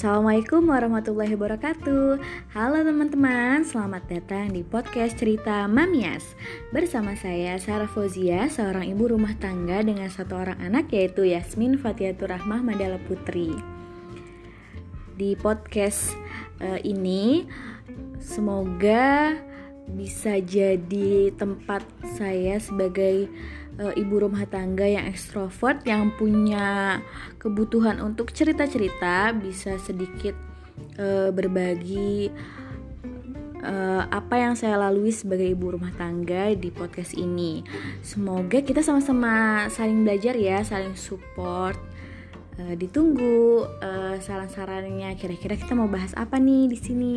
Assalamualaikum warahmatullahi wabarakatuh. Halo teman-teman, selamat datang di podcast cerita Mamias Bersama saya Sarah Fozia, seorang ibu rumah tangga dengan satu orang anak yaitu Yasmin Fatiatur Rahmah Mandala Putri. Di podcast uh, ini semoga bisa jadi tempat saya sebagai uh, ibu rumah tangga yang ekstrovert yang punya kebutuhan untuk cerita-cerita bisa sedikit uh, berbagi uh, apa yang saya lalui sebagai ibu rumah tangga di podcast ini. Semoga kita sama-sama saling belajar ya, saling support. Uh, ditunggu uh, saran-sarannya. Kira-kira kita mau bahas apa nih di sini?